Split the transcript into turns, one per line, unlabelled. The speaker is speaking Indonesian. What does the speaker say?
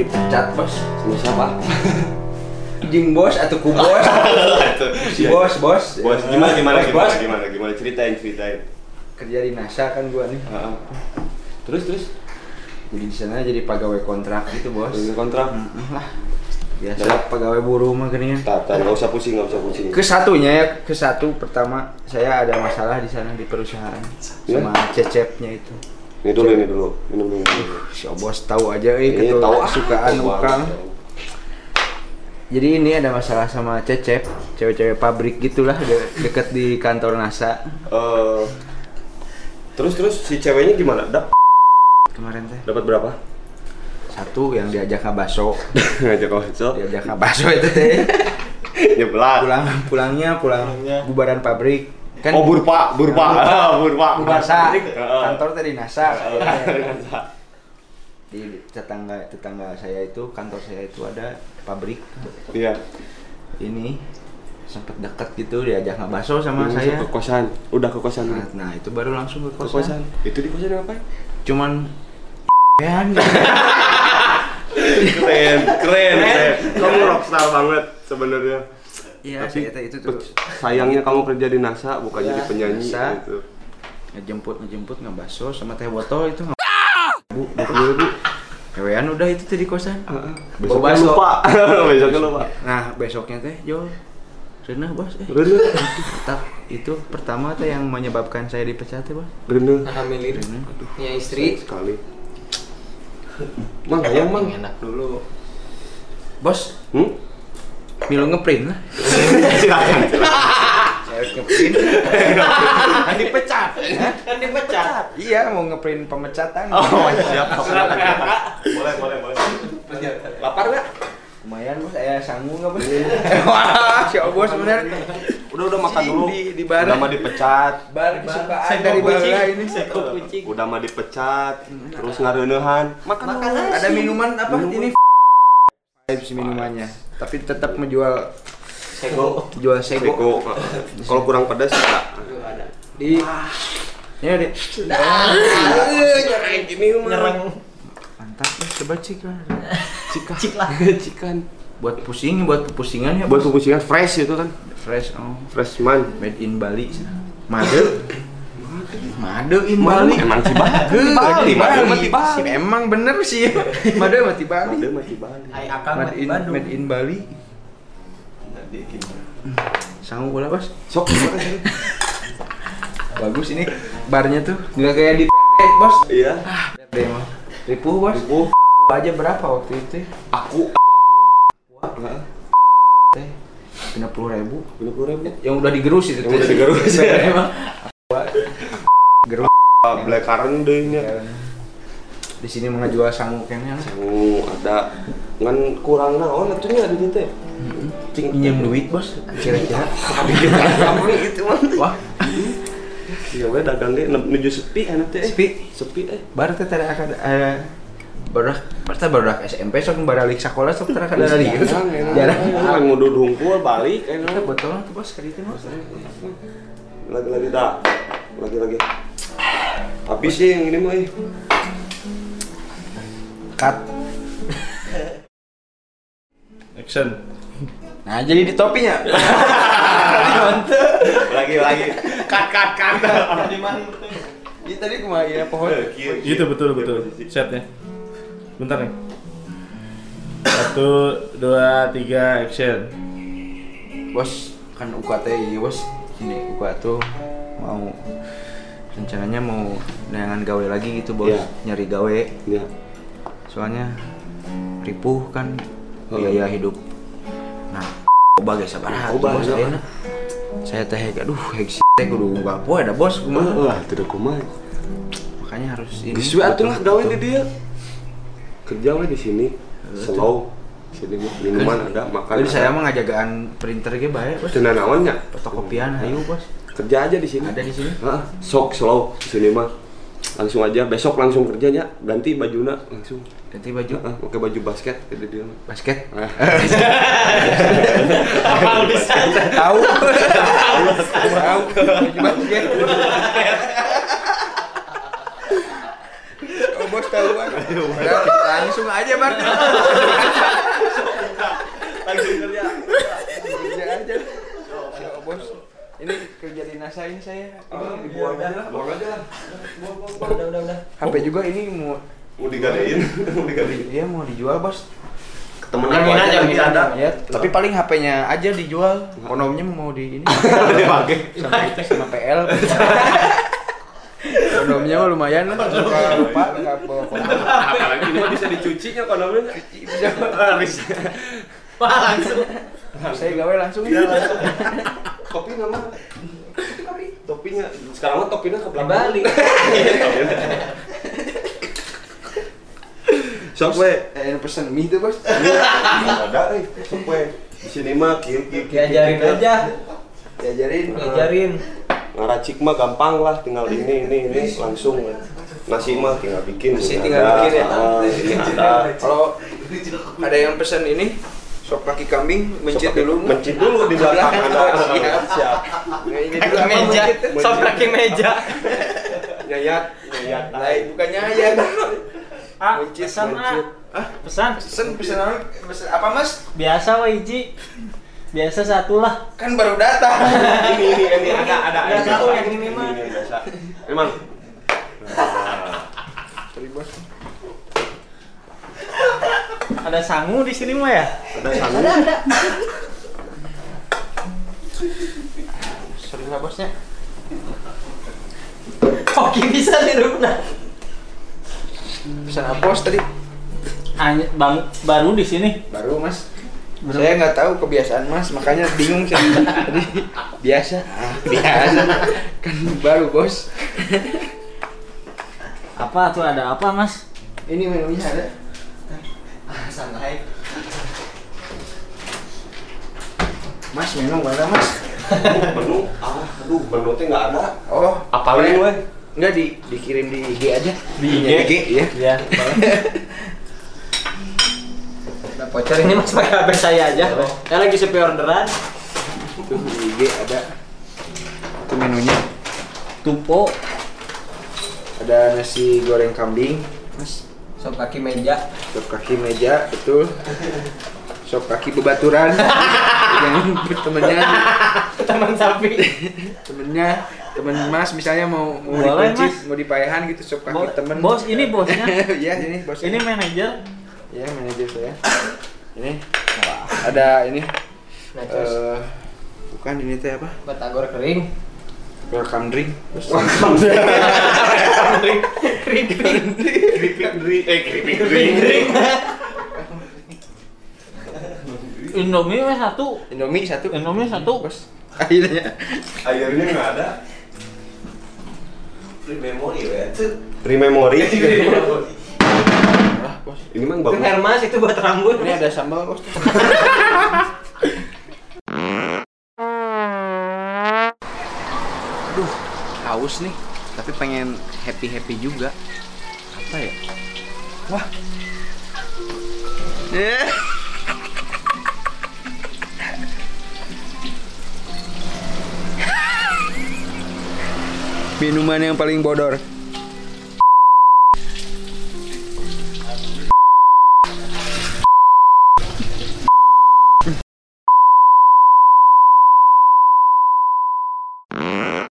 Dipecat bos.
Sama siapa?
Jing bos atau ku bos? si bos bos.
Bos, gimana gimana
Bos,
gimana
bos.
gimana gimana ceritain ceritain.
Kerja di NASA kan gua nih.
Heeh. Terus terus
Jadi di sana jadi pegawai kontrak gitu bos.
Ini kontrak.
Lah. Biasa pegawai buruh mah gini.
Tak, tak, nggak usah pusing, nggak usah pusing.
Ke satunya ya, ke satu pertama saya ada masalah di sana di perusahaan
Ya?
sama cecepnya itu.
Ini dulu, ini dulu, minum dulu.
Si bos tahu aja eh
Ini
ketua
tahu ah,
sukaan
tahu
ukang. Jadi ini ada masalah sama Cecep, cewek-cewek pabrik gitulah de- deket di kantor NASA
Eh, terus terus si ceweknya gimana? Dap
kemarin teh.
dapat berapa?
Satu yang diajak ngabaso,
Ngajak konsol.
diajak ngabaso itu teh.
Nyebelah.
Pulang pulangnya pulang bubaran pabrik. Kan
Oh, burpa, burpa, burpa.
Bubasa,
Heeh.
kantor teh di NASA. Di tetangga tetangga saya itu kantor saya itu ada pabrik.
Iya.
Ini sempat dekat gitu diajak ngabaso sama
Langsung
saya.
ke kosan. Udah ke kosan.
Nah, nah, itu baru langsung ke
Ke
kosan.
kosan. Itu di kosan ngapain?
Cuman
keren, keren, keren. Kamu rockstar banget sebenarnya.
Iya,
Tapi
saya itu tuh
sayangnya kamu kerja di NASA bukan
Ya,
jadi penyanyi
NASA.
gitu.
ngejemput ngejemput ngabaso sama teh botol itu nggak bu bu bu, bu. Kewean udah itu tuh di kosan
Besoknya
baso.
lupa. Besoknya lupa.
nah besoknya teh jo Rena bos eh
Rene,
tak itu pertama teh yang menyebabkan saya dipecat ya bos
Rene.
Hamilir
Rena
punya istri
sekali. Mang, yang mang.
enak dulu
bos
Hmm?
Milu ngeprint lah.
Silakan.
saya ngeprint. Kan dipecat. Hah?
kan dipecat.
Iya mau ngeprint pemecatan.
Oh, siap. Boleh, boleh, boleh.
lapar nggak?
Lumayan bos. Saya sanggup nggak bos? Wah si bos bener.
Udah, udah makan dulu.
di di bar.
Udah mah dipecat.
bar kesukaan dari bala ini.
Seko kucing.
Udah mah dipecat. Terus ngareunehan. Makan
Makan
ada minuman apa?
Minuman.
ini vibes minumannya tapi tetap menjual
sego
jual sego
Sego. Kalau kurang pedas enggak.
ada
di ya deh
Nyerang gini mah.
nyerang
mantap ya coba cik lah
Cika.
cik lah
Cikan.
buat pusing buat pusingan ya
Buat
bos.
pupusingan fresh itu kan.
fresh oh
Freshman.
made in Bali made made in Bali
Emang si Bali. Bali, Bali,
Bali.
mati Bali.
Si- emang bener sih made mati Bali
Ada mati Bali.
akang
made
mati
in
Bandung
made in Bali sanggup bola bos
Sok.
bagus ini barnya tuh nggak kayak di PT bos
Iya.
PT mah ripuh bos
Ripuh.
Aku aja berapa waktu itu
Aku. Heeh.
teh lima puluh ribu
Lima puluh ribu.
yang udah digerus itu
Yang udah digerus, ya.
emang
Ah, Black currant deh nya.
di sini mengajual sangu kayaknya lah
Oh, ada ngan kurang naon atunya di dieu teh.
cing pinjam duit bos kira-kira
Kamu gitu mah.
wah
Iya we dagang ge nuju sepi enak teh.
Sepi.
Sepi eh.
baru teh tadi akan eh baru baru baru SMP sok balik sekolah sok tadi ada lagi
Jarang,
jarang
ngudud hungkul balik enak.
botol tuh bos kali itu bos
Lagi-lagi dah. Lagi-lagi. Habis sih yang ini mah. eh.
cut
Action.
nah jadi di topinya
Lagi lagi. Kat kat kat.
di mana
ini tadi ke mana ya pohon
Gitu betul betul. Setnya. Bentar nih. Satu, dua, tiga, action.
bos kan UKT iya bos ini UKT tuh mau rencananya mau dengan gawe lagi gitu bos
Iya.
nyari gawe
Ya.
soalnya ripuh kan
Oh.
biaya hidup nah coba guys sabar hati
Coba,
bos
ya.
ayeuna. saya teh aduh hek teh kudu nggak poe ada bos kumaha
Wah, tidak kumaha.
makanya harus ini
Geus atuh lah gawe di dia. Kerja we di sini. Slow. Sini mah minuman ada, makan.
jadi saya mah ngajagaan printer ge bae bos
Cenah naonnya?
fotokopian ayo bos
Kerja aja di sini.
ada di sini
Heeh, sok slow di sini mah. Langsung aja besok langsung kerjanya ganti bajuna langsung.
ganti baju
Heeh, pakai baju basket jadi dia.
basket
Ah.
tahu tahu baju basket oh bos tahu kan Udah, langsung aja bar.
Langsung kerja.
Kerja aja. Siap, bos. Ini kerja di NASA ini saya. Ini
Buang aja, buang aja.
Udah, udah, udah.
HP juga ini mau
Mau digadein, mau digadein.
Iya mau dijual bos.
Temen aku
aja,
aja
angin
ada.
Ya, tapi paling HP-nya aja dijual. Kondomnya mau di ini
Dipakai.
sama sama PL. Kondomnya mah lumayan lah. Suka lupa nggak bawa kondom.
Apalagi ini mah bisa dicucinya kondomnya. Bisa.
Wah, langsung.
Saya gawe langsung.
Iya langsung. Topi nama. Topinya sekarang mah topinya ke belakang.
Balik.
We.
Eh, pesen mie tuh bos.
Nggak ada eh. We. Di sini mah kieu kieu.
Diajarin aja.
Diajarin.
Diajarin.
Ngaracik mah gampang lah, tinggal ini ini ini langsung. Nasi mah tinggal bikin.
Nasi tinggal
ada,
bikin ya?
ah, ada.
Kalau ada yang pesen ini sop kaki kambing mencit dulu.
Mencit dulu di belakang ada.
Siap. Ini
Kaki
dulu apa
meja. Sop kaki meja.
Nyayat, nyayat.
Lain bukannya ya.
Ah,
Mencit,
pesan ah. Pesan.
pesen pesen apa? Pesen apa mas?
Biasa Wiji. Biasa satu lah.
Kan baru datang.
Ini ini ini ada ada. Ada.
tahu yang ini mah.
Biasa. Emang.
Bos.
Ada sangu di sini mah ya?
ada sangu.
Sorry lah bosnya.
Oke bisa di rumah.
Pesan apa bos tadi?
Hanya bang baru di sini.
Baru mas.
Baru.
Saya nggak tahu kebiasaan mas, makanya bingung saya tadi. Biasa. Ah, biasa. Kan baru bos.
Apa tuh ada apa mas?
Ini menunya ada.
Santai.
Mas menu mana mas?
Menu, ah, aduh, menu teh nggak ada.
Oh,
Apalin we.
Enggak di dikirim di IG aja.
Di IG?
Punya IG ya.
Ya. Udah voucher ini mas pakai HP saya aja. Saya lagi sepi orderan.
Tuh di IG ada. Itu menunya.
Tupo.
Ada nasi goreng kambing, Mas.
Sop kaki meja.
Sop kaki meja, betul. Sop kaki bebaturan. Yang temennya,
Teman sapi.
temennya, temen Mas misalnya mau mau
Boleh,
dikunci,
Mas.
mau dipayahan gitu sop kaki
Bo-
temen.
bos, ini bosnya.
Iya, ini bos.
Ini manajer.
Ya, manajer saya. Ini ada ini
Nachos.
eh bukan ini teh apa?
Batagor kering.
Welcome drink.
Keripik dri, eh keripik dri.
Indomie satu.
Indomie satu.
Indomie satu.
Bos. Akhirnya.
Airnya nggak ada. Free memory ya. Free memory.
Lah, bos.
Ini mah
Itu
bagus.
Hermas itu buat rambut.
Ini ada sambal, bos. Aduh, haus nih. Tapi pengen happy-happy juga. Apa ya? Wah. Eh. Minuman yang paling bodor.